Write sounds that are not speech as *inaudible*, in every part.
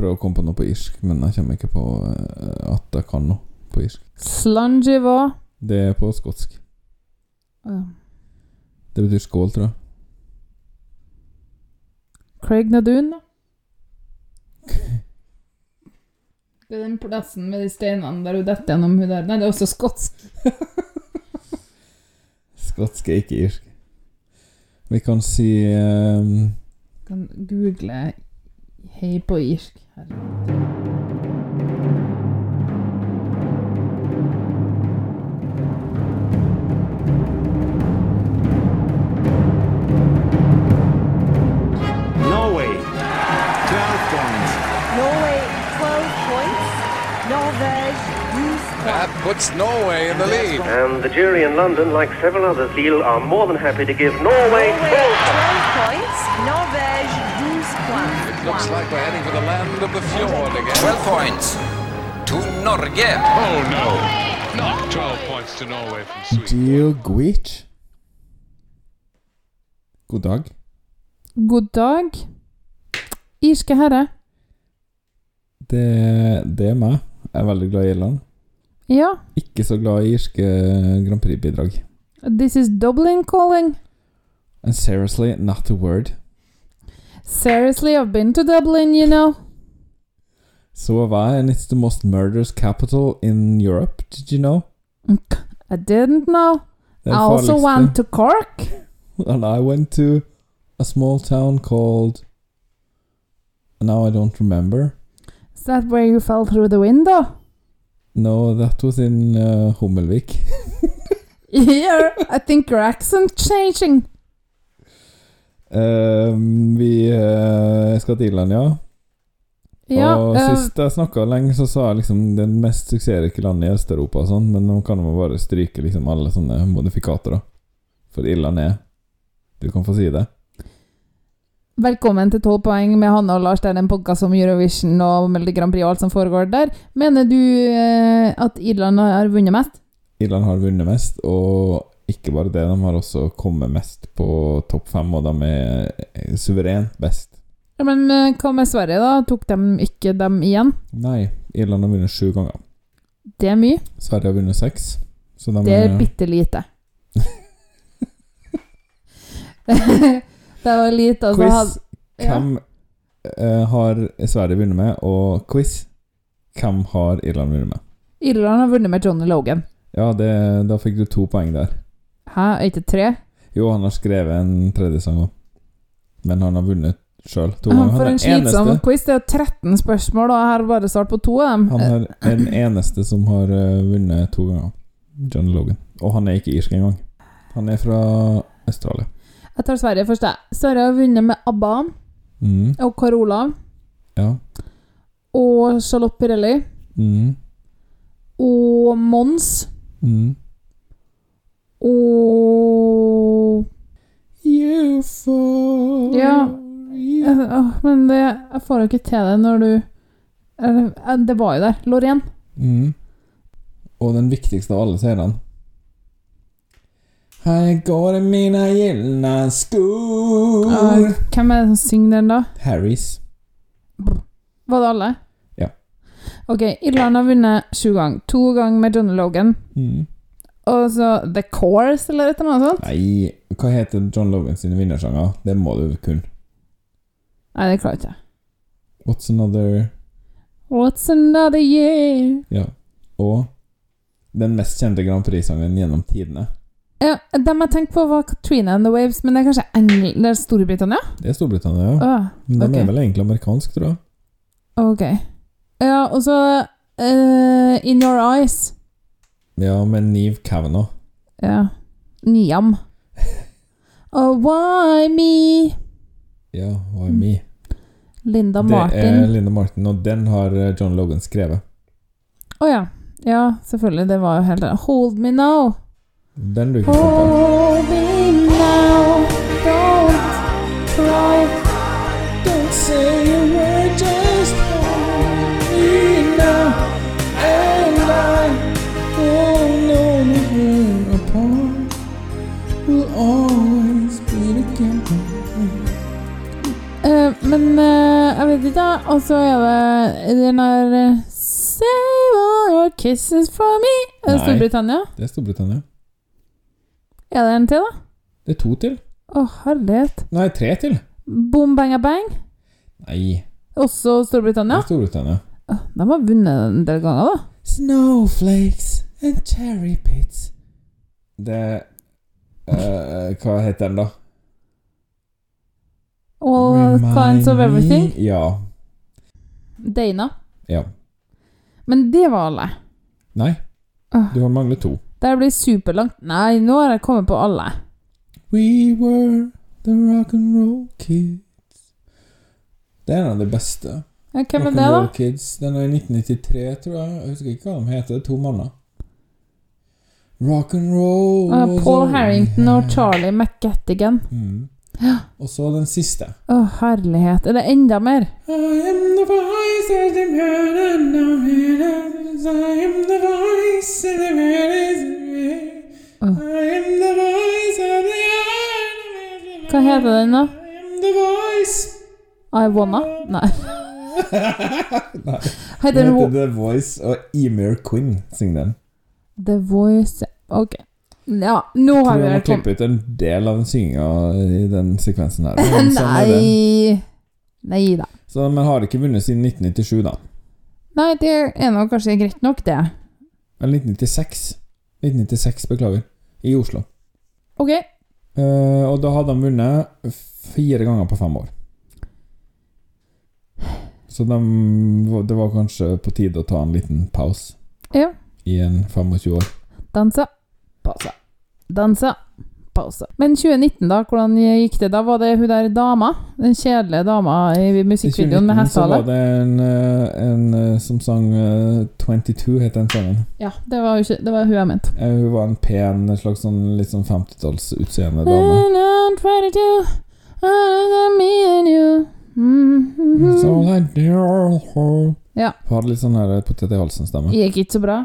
prøve å komme på noe på irsk, men jeg kommer ikke på eh, at jeg kan noe på irsk. Slangiva. Det er på skotsk. Ja. Det betyr skål, tror jeg. Craig Nadun, da. *laughs* Det er den plassen med de steinene der hun detter gjennom hun der. Nei, det er også skotsk. *laughs* Skotsk er ikke irsk. Vi kan si um, Kan google hei på irsk. Her. Norway, 12 points. Norway 12 points. Norvège 12 That puts Norway in the lead. And the jury in London, like several others, Lille, are more than happy to give Norway Norway 12 12 points. Norvège 12 points. It looks like we're heading for the land of the fjord again. 12 points to Norge. Oh no! Not 12 points to Norway from Sweden. Dear Gwich. God dag. God dag. Irske herre. Det, det er meg. Jeg er veldig glad i Irland. Ja. Ikke så glad i irske Grand Prix-bidrag. This is Dublin calling. And seriously, not a word. Seriously, I've been to Dublin, you know. So have I, and it's the most murderous capital in Europe. Did you know? I didn't know. I also went to Cork. *laughs* And I went to a small town called. Now I don't remember. Is that where you fell through the window? No, that was in uh, Hummelvik. *laughs* Yeah, I think your accent changing. Ehm, vi uh, skal til Irland, ja. Ja, og uh, sist jeg snakka lenge, så sa jeg liksom det mest suksessrike landet i Øst-Europa og sånn, men nå kan man bare stryke liksom alle sånne modifikatorer. For Irland er Du kan få si det. Velkommen til 12 poeng med Hanne og Lars. Det er en podkast om Eurovision og Melodi Grand Prix og alt som foregår der. Mener du eh, at Irland har vunnet mest? Irland har vunnet mest, og ikke bare det, de har også kommet mest på topp fem, og de er suverent best. Ja, men eh, hva med Sverige, da? Tok de ikke dem igjen? Nei, Irland har vunnet sju ganger. Det er mye. Sverige har vunnet seks. Så de Det er bitte lite. *laughs* *laughs* det var lite, altså. Quiz. had- Ja. Hvem uh, har Sverige vunnet med? Og quiz. Hvem har Irland vunnet med? Irland har vunnet med Johnny Logan. Ja, det, da fikk du to poeng der. Hæ, er ikke tre? Jo, han har skrevet en tredje sang òg. Men han har vunnet sjøl. For en slitsom eneste, quiz. Det er 13 spørsmål, og jeg har bare svart på to av dem. han er den eneste som har eh, vunnet to ganger. John Logan. Og han er ikke irsk engang. Han er fra Australia. Jeg tar Sverige først, jeg. Sverige har vunnet med ABBA Mm. og Carola Ja. og Charlotte Pirelli Mm. og Mons Mm. Og You fall Ja. Eh, Men det, jeg får jo ikke til det når du eller, eh, Det var jo der. Lorraine. Mm. Og den viktigste av alle seerne. Her går det mine gylne sko uh, hvem er det som synger den, da? Harrys. Var det alle? Ja. Ok, Irland har vunnet sju ganger. To ganger med Johnny Logan. Mm. Og så The Course, eller et eller annet sånt. Nei, hva heter John Logan sine vinnersanger? Det må du kunne. Nei, det klarer jeg ikke. What's Another What's another year? Ja. Og den mest kjente Grand Prix-sangen gjennom tidene. Ja, dem jeg tenkte på, var Katrina and the Waves, men det er kanskje Engl... Det er Storbritannia? Det er Storbritannia, ja. Ah, Men de er vel egentlig amerikansk, tror jeg. ok. Ja, og så uh, In Your Eyes. Ja, med Neve Kavner. Ja. Niam. *laughs* oh, Why Me? Ja, why me? Linda Martin. Det er Linda Martin, og den har eh, John Logan skrevet. Å ja. Ja, selvfølgelig. Det var jo helt Hold me now. Den du ikke. Hold me now. We'll always be together. Uh, men uh, jeg vet ikke, da. Og så er det den der eh, Save all your kisses for me. Er det Nei. Storbritannia? Det er Storbritannia. Er det en til, da? Det er to til. Å, herlighet. Nei, tre til. Boom bang a bang. Nei, Også Storbritannia? det er Storbritannia. Å, De har vunnet en del ganger, da. Snowflakes and cherry pits. Det eh, Hva heter den, da? All Remind kinds of everything. Ja. Dana. ja. Men det var alle. Nei, du har manglet to. Det blir superlangt. Nei, nå har jeg kommet på alle. We were the rock and roll kids. Det er en av de beste. Ja, hvem er det, da? roll kids. Den er i 1993, tror jeg. Jeg husker ikke hva de heter. Det er to manner. Rock and roll Uh, Paul Harrington og. Charlie McGettigan. Mm. Og så den siste. Å, herlighet. Er det enda mer? I am the voice of the man I am the voice of the Åh. I am the voice of the man Hva heter den, da? I am the voice I wanna? Nei. *laughs* Nei, den heter The Voice og Emir Quinn synger den. The Voice Ok. Ja, nå har tror vi vel kommet klippe ut en del av den synginga i den sekvensen her. *laughs* Men sånn er det. Nei Nei da. Så man har ikke vunnet siden 1997, da. Nei, det er nå kanskje greit nok, det. Eller 1996. 1996, beklager. I Oslo. Ok. Eh, og da hadde han vunnet fire ganger på fem år. Så de, det var kanskje på tide å ta en liten pause Ja. i en 25 år. Dansa. Pause. Dansa. Pause. Men 2019, da? Hvordan gikk det? Da var det hun der dama. Den kjedelige dama i I musikkvideoen med 2019 så var det en, eh, en eh, som sang eh, 22, het den sangen. Ja, det var ikke Det var hun jeg mente. Eh, hun var en pen, slags sånn litt sånn 50-tallsutseende dame. And I'm 22, other than me and you. Mhm. So like dear Ja. Hun hadde litt sånn potet i halsen-stemme. Gikk ikke så bra.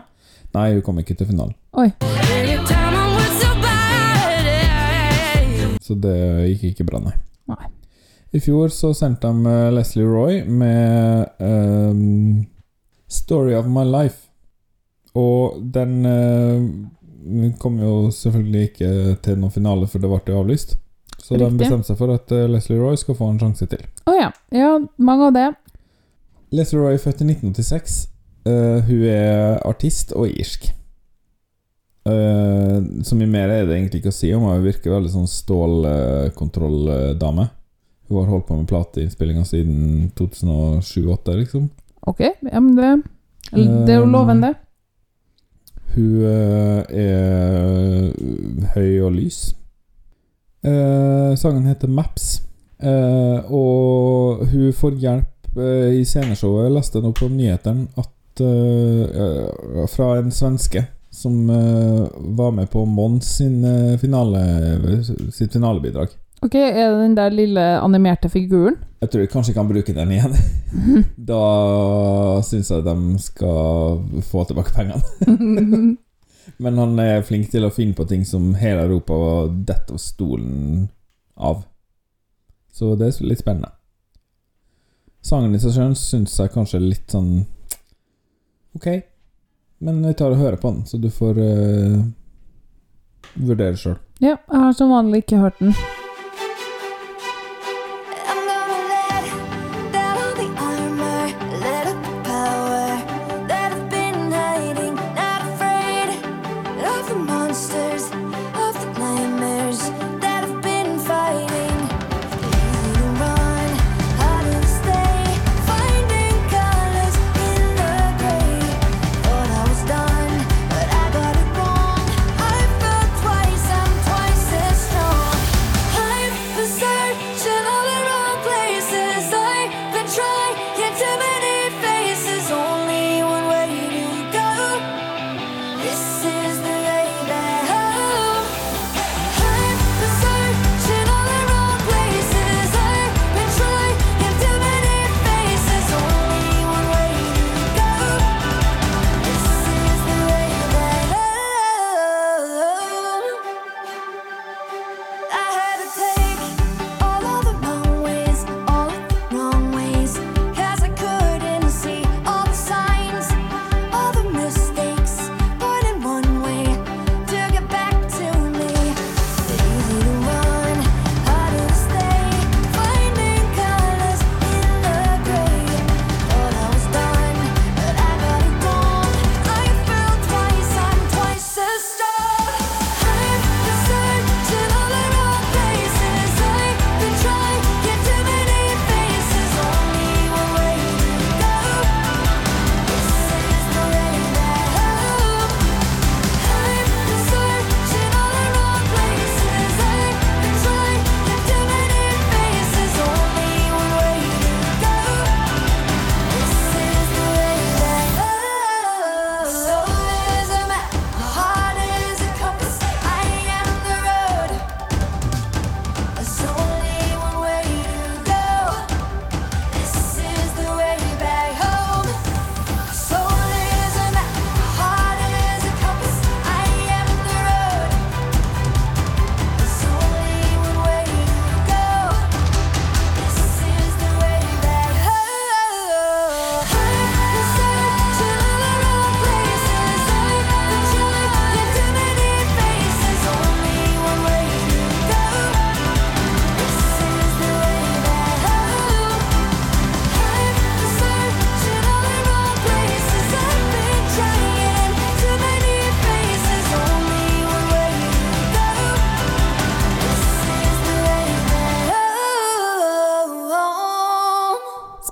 Nei, hun kom ikke til finalen. Oi. Så det gikk ikke bra, nei. Nei. I fjor så sendte de eh, Leslie Roy med um, 'Story of My Life'. Og den uh, kom jo selvfølgelig ikke til noen finale, for det ble jo avlyst. Så de bestemte seg for at eh, Leslie Roy skal få en sjanse til. Å ja. Ja, mange av det. Leslie Roy er født i 1986. Uh, hun er artist og irsk. Eh, så mye mer er det egentlig ikke å si om henne. Virker veldig sånn stålkontrolldame. Hun har holdt på med plateinnspillinga siden 2007-2008, liksom. Ok, ja, men det Det er jo Um, lovende. Hun eh, er høy og lys. Uh, sangen heter 'Maps', eh, og hun får hjelp eh, i sceneshowet. Jeg leste nå på nyhetene at eh, fra en svenske som uh, var med på Mons sin uh, finale, sitt finalebidrag. Ok, Er det den der lille animerte figuren? Jeg tror jeg kanskje kan bruke den igjen. *laughs* da syns jeg de skal få tilbake pengene. *laughs* Men han er flink til å finne på ting som hele Europa detter av stolen av. Så det er litt spennende. Sangen i seg selv syns jeg kanskje er litt sånn Ok, men vi tar og hører på den, så du får uh, vurdere sjøl. Ja, jeg har som vanlig ikke hørt den.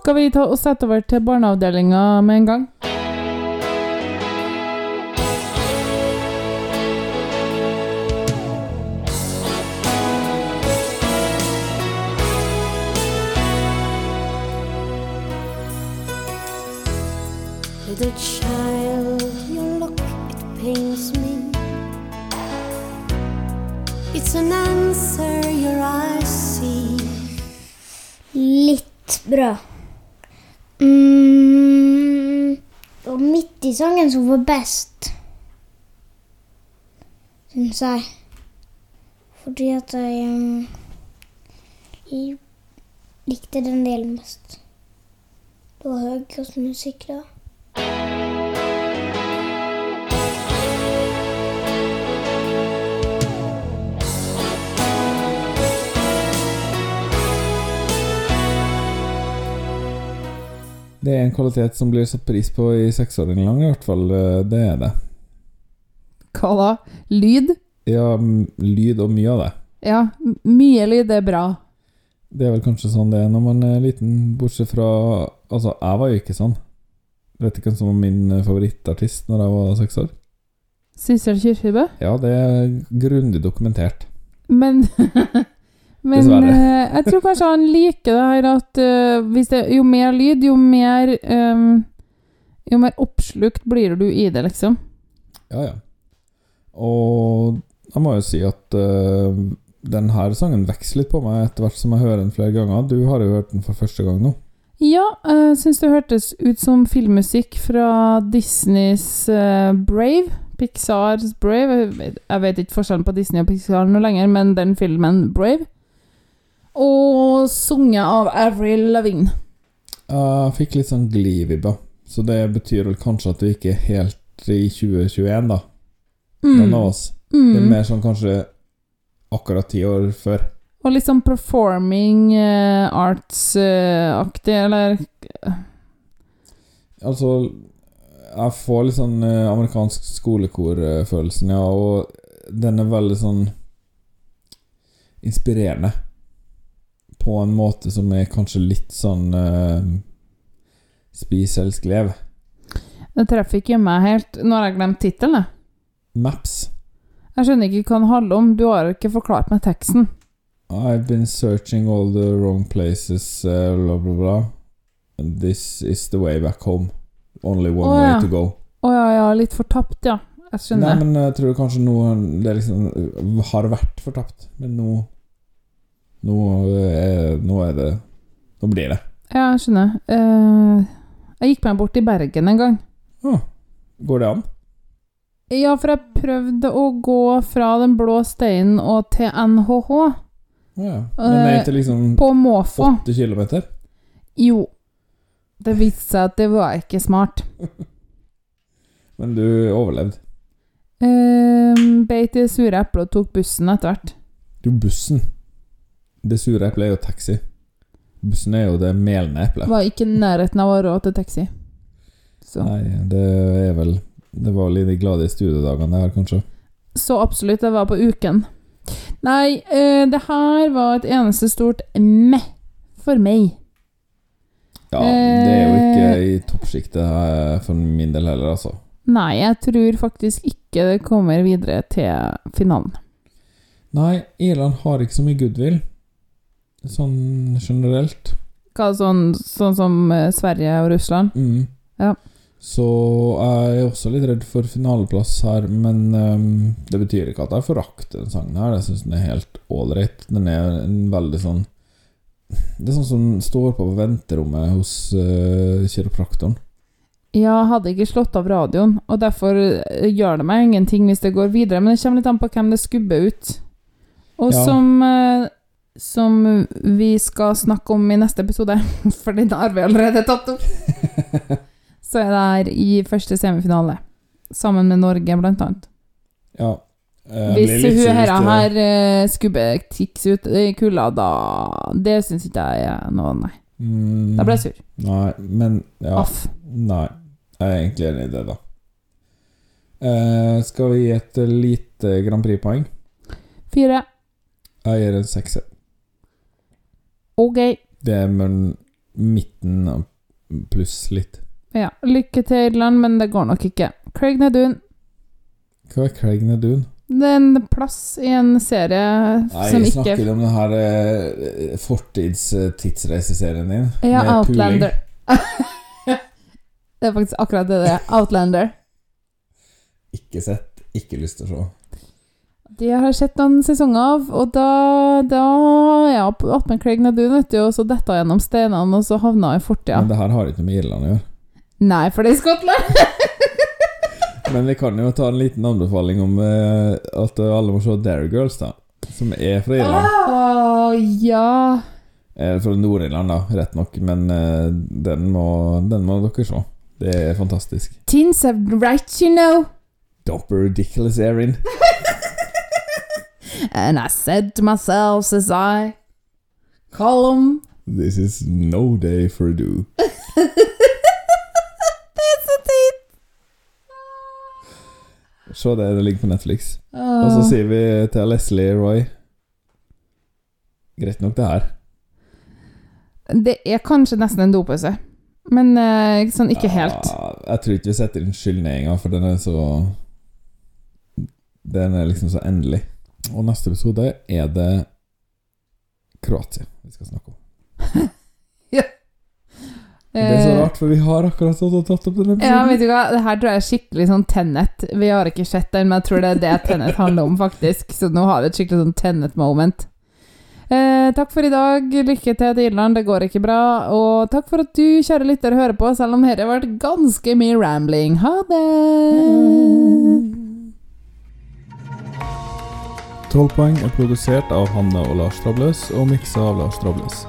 Skal vi ta og sette over til barneavdelinga med en gang? Mm, det var midt i sangen som var best. Syns jeg. Fordi at jeg um, jeg likte den delen mest. Det var høygrossmusikk da. Det er en kvalitet som blir satt pris på i seksåringen i hvert fall. eh, Det er det. Hva da? Lyd? Ja, lyd og mye av det. Ja, mye lyd er bra. Det er vel kanskje sånn det er når man er liten, bortsett fra Altså, jeg var jo ikke sånn. Vet ikke hvem som var min eh, favorittartist når jeg var seks år? Sissel Kyrkjebø? Ja, det er grundig dokumentert. Men *laughs* Men eh, jeg tror kanskje han liker det her at uh, det, jo mer lyd, jo mer um, Jo mer oppslukt blir du i det, liksom. Ja, ja. Og jeg må jo si at uh, den her sangen vokser litt på meg etter hvert som jeg hører den flere ganger. Du har jo hørt den for første gang nå. Ja, jeg syns det hørtes ut som filmmusikk fra Disneys uh, Brave. Pixars Brave. Jeg vet, ikke forskjellen på Disney og Pixar noe lenger, men den filmen Brave. Og sunget av Avril Lavigne. Jeg fikk litt sånn glivibber, så det betyr vel kanskje at vi ikke er helt i 2021, da. Noen av oss. Det er Mm. mer sånn kanskje akkurat ti år før. Og litt sånn performing uh, arts-aktig, eller Altså Jeg får litt sånn uh, amerikansk skolekor-følelsen, ja, og den er veldig sånn inspirerende. På en måte som er kanskje litt sånn uh, Spis, elsk, lev. Det treffer ikke meg helt. Nå har jeg glemt tittelen. Maps. Jeg skjønner ikke hva den handler om. Du har ikke forklart meg teksten. I've been searching all the wrong places, uh, bla, bla, bla. And this is the way back home. Only one Å, way to go. Å ja, ja, litt fortapt, ja. Jeg Nei, men jeg tror kanskje nå Det liksom har vært fortapt, men nå Nå er, nå er det Nå blir det. Ja, jeg skjønner. Eh, jeg gikk meg bort i Bergen en gang. Går det an? Ja, for jeg prøvde å gå fra Den blå steinen og til NHH. Ja. Men det er ikke liksom På måfå. 8 km? Jo. Det viste seg at det var ikke smart. *laughs* Men du overlevde. Eh, Beit i det sure eplet og tok bussen etter hvert. Du, bussen. Det sure eplet er jo taxi. Bussen er jo det melende eplet. Var ikke i nærheten av å ha råd til taxi. Så. Nei, det er vel Det var litt glade studiedagene det her, kanskje. Så absolutt, det var på uken. Nei, eh, det her var et eneste stort meh for meg. Ja, det er jo ikke Eh. i toppsjiktet for min del heller, altså. Nei, jeg tror faktisk ikke det kommer videre til finalen. Nei, Irland har ikke så mye goodwill. Sånn generelt. Hva, sånn, sånn som eh, Sverige og Russland? Mm. Ja. Så jeg er også litt redd for finaleplass her, men um, det betyr ikke at jeg forakter den sangen her. Jeg syns den er helt ålreit. Den er en veldig sånn Det er sånn som står på på venterommet hos uh, kiropraktoren. Ja, hadde ikke slått av radioen, og derfor eh, gjør det meg ingenting hvis det går videre, men det kommer litt an på hvem det skubber ut. Og Ja. som, eh, som vi skal snakke om i neste episode, *laughs* for den har vi allerede tatt opp, *laughs* så er det her i første semifinale, sammen med Norge, blant annet. Ja. eh, Hvis hun her, her eh, skubber Tix ut i kulda, da Det syns ikke jeg er noe, nei. Mm, Da ble jeg sur. Nei, men ja. Aff. Nei. Jeg er egentlig enig i det, da. Eh, skal vi gi et eh, lite Grand Prix-poeng? Fire. Jeg gir en sekser. Ok. Det er mellom midten og pluss litt. Ja, lykke til, Irland, men det går nok ikke. Craig Nedun. Hva er Craig Nedun? Det er en plass i en serie Nei, som ikke snakker om den her eh, fortids eh, tidsreiseserien din. Ja. Outlander. *laughs* det er faktisk akkurat det det er. Outlander. Ikke sett, ikke lyst til å se. De har jeg sett noen sesonger av, og da, da ja, attmed Craig Nedun, vet du, og så detta gjennom steinene, og så havna i fortida. Men det her har ikke noe med Irland å gjøre. Nei, for det er Skottland! *laughs* Men vi kan jo ta en liten anbefaling om eh, at alle må se Dare Girls, da. Som er fra Irland. Oh, ja. Eh, fra Nord-Irland, da, rett nok. Men eh, den, må, den må dere se. Det er fantastisk. Teens have rights, you know. Dopper Ridiculous Erin. *laughs* And I said to myself, says I, Column. This is no day for do. *laughs* Det er så fint! Se det, det ligger på Netflix. Og så sier vi til Leslie Roy Greit nok, det her. Det er kanskje nesten en dopause, men eh, sånn ikke helt. Ja, jeg tror ikke vi setter inn skyldninga, for den er så Den er liksom så endelig. Og neste episode er det Kroatia vi skal snakke om. *laughs* Det er så Eh, rart, for vi har akkurat stått og tatt opp den episoden. Ja, vet du hva, det her tror jeg er skikkelig sånn Tenet. Vi har ikke sett den, men jeg tror det er det Tenet handler om, faktisk. Så nå har vi et skikkelig sånn Tenet-moment. Eh, takk for i dag. Lykke til til Irland, det går ikke bra. Og takk for at du, kjære lytter, hører på, selv om dette har vært ganske mye rambling. Ha det! 12 poeng er produsert av Hanne og Lars Trables og miksa av Lars Trables.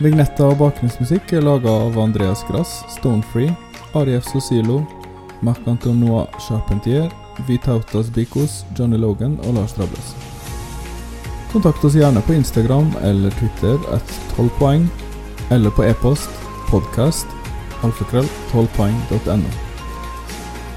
Vignetta og bakgrunnsmusikk er laga av Andreas Grass, Stonefree, Arief Sosilo, Marc-Antonois Charpentier, Vitautas Bikos, Johnny Logan og Lars Trables. Kontakt oss gjerne på Instagram eller Twitter at 12 poeng, eller på e-post podcast alfakrøll 12poeng.no.